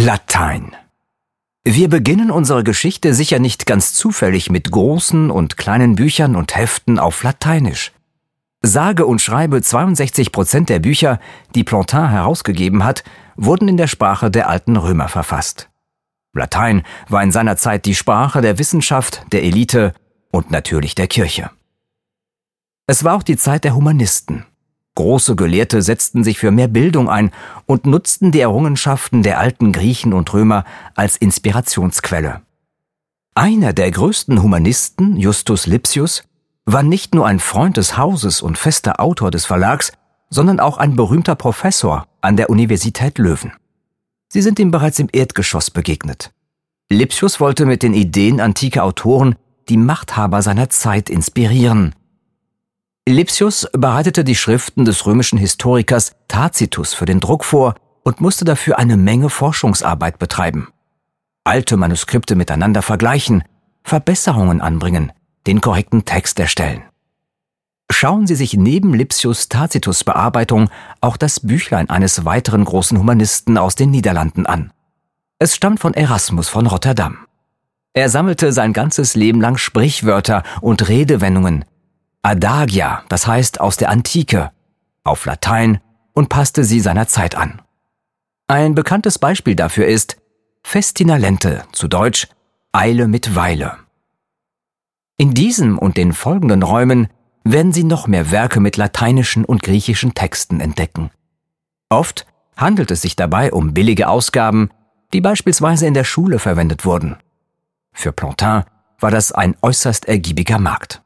Latein. Wir beginnen unsere Geschichte sicher nicht ganz zufällig mit großen und kleinen Büchern und Heften auf Lateinisch. Sage und schreibe 62 Prozent der Bücher, die Plantin herausgegeben hat, wurden in der Sprache der alten Römer verfasst. Latein war in seiner Zeit die Sprache der Wissenschaft, der Elite und natürlich der Kirche. Es war auch die Zeit der Humanisten. Große Gelehrte setzten sich für mehr Bildung ein und nutzten die Errungenschaften der alten Griechen und Römer als Inspirationsquelle. Einer der größten Humanisten, Justus Lipsius, war nicht nur ein Freund des Hauses und fester Autor des Verlags, sondern auch ein berühmter Professor an der Universität Löwen. Sie sind ihm bereits im Erdgeschoss begegnet. Lipsius wollte mit den Ideen antiker Autoren die Machthaber seiner Zeit inspirieren Lipsius bereitete die Schriften des römischen Historikers Tacitus für den Druck vor und musste dafür eine Menge Forschungsarbeit betreiben. Alte Manuskripte miteinander vergleichen, Verbesserungen anbringen, den korrekten Text erstellen. Schauen Sie sich neben Lipsius Tacitus Bearbeitung auch das Büchlein eines weiteren großen Humanisten aus den Niederlanden an. Es stammt von Erasmus von Rotterdam. Er sammelte sein ganzes Leben lang Sprichwörter und Redewendungen, Adagia, das heißt aus der Antike, auf Latein und passte sie seiner Zeit an. Ein bekanntes Beispiel dafür ist Festina Lente, zu Deutsch Eile mit Weile. In diesem und den folgenden Räumen werden Sie noch mehr Werke mit lateinischen und griechischen Texten entdecken. Oft handelt es sich dabei um billige Ausgaben, die beispielsweise in der Schule verwendet wurden. Für Plantin war das ein äußerst ergiebiger Markt.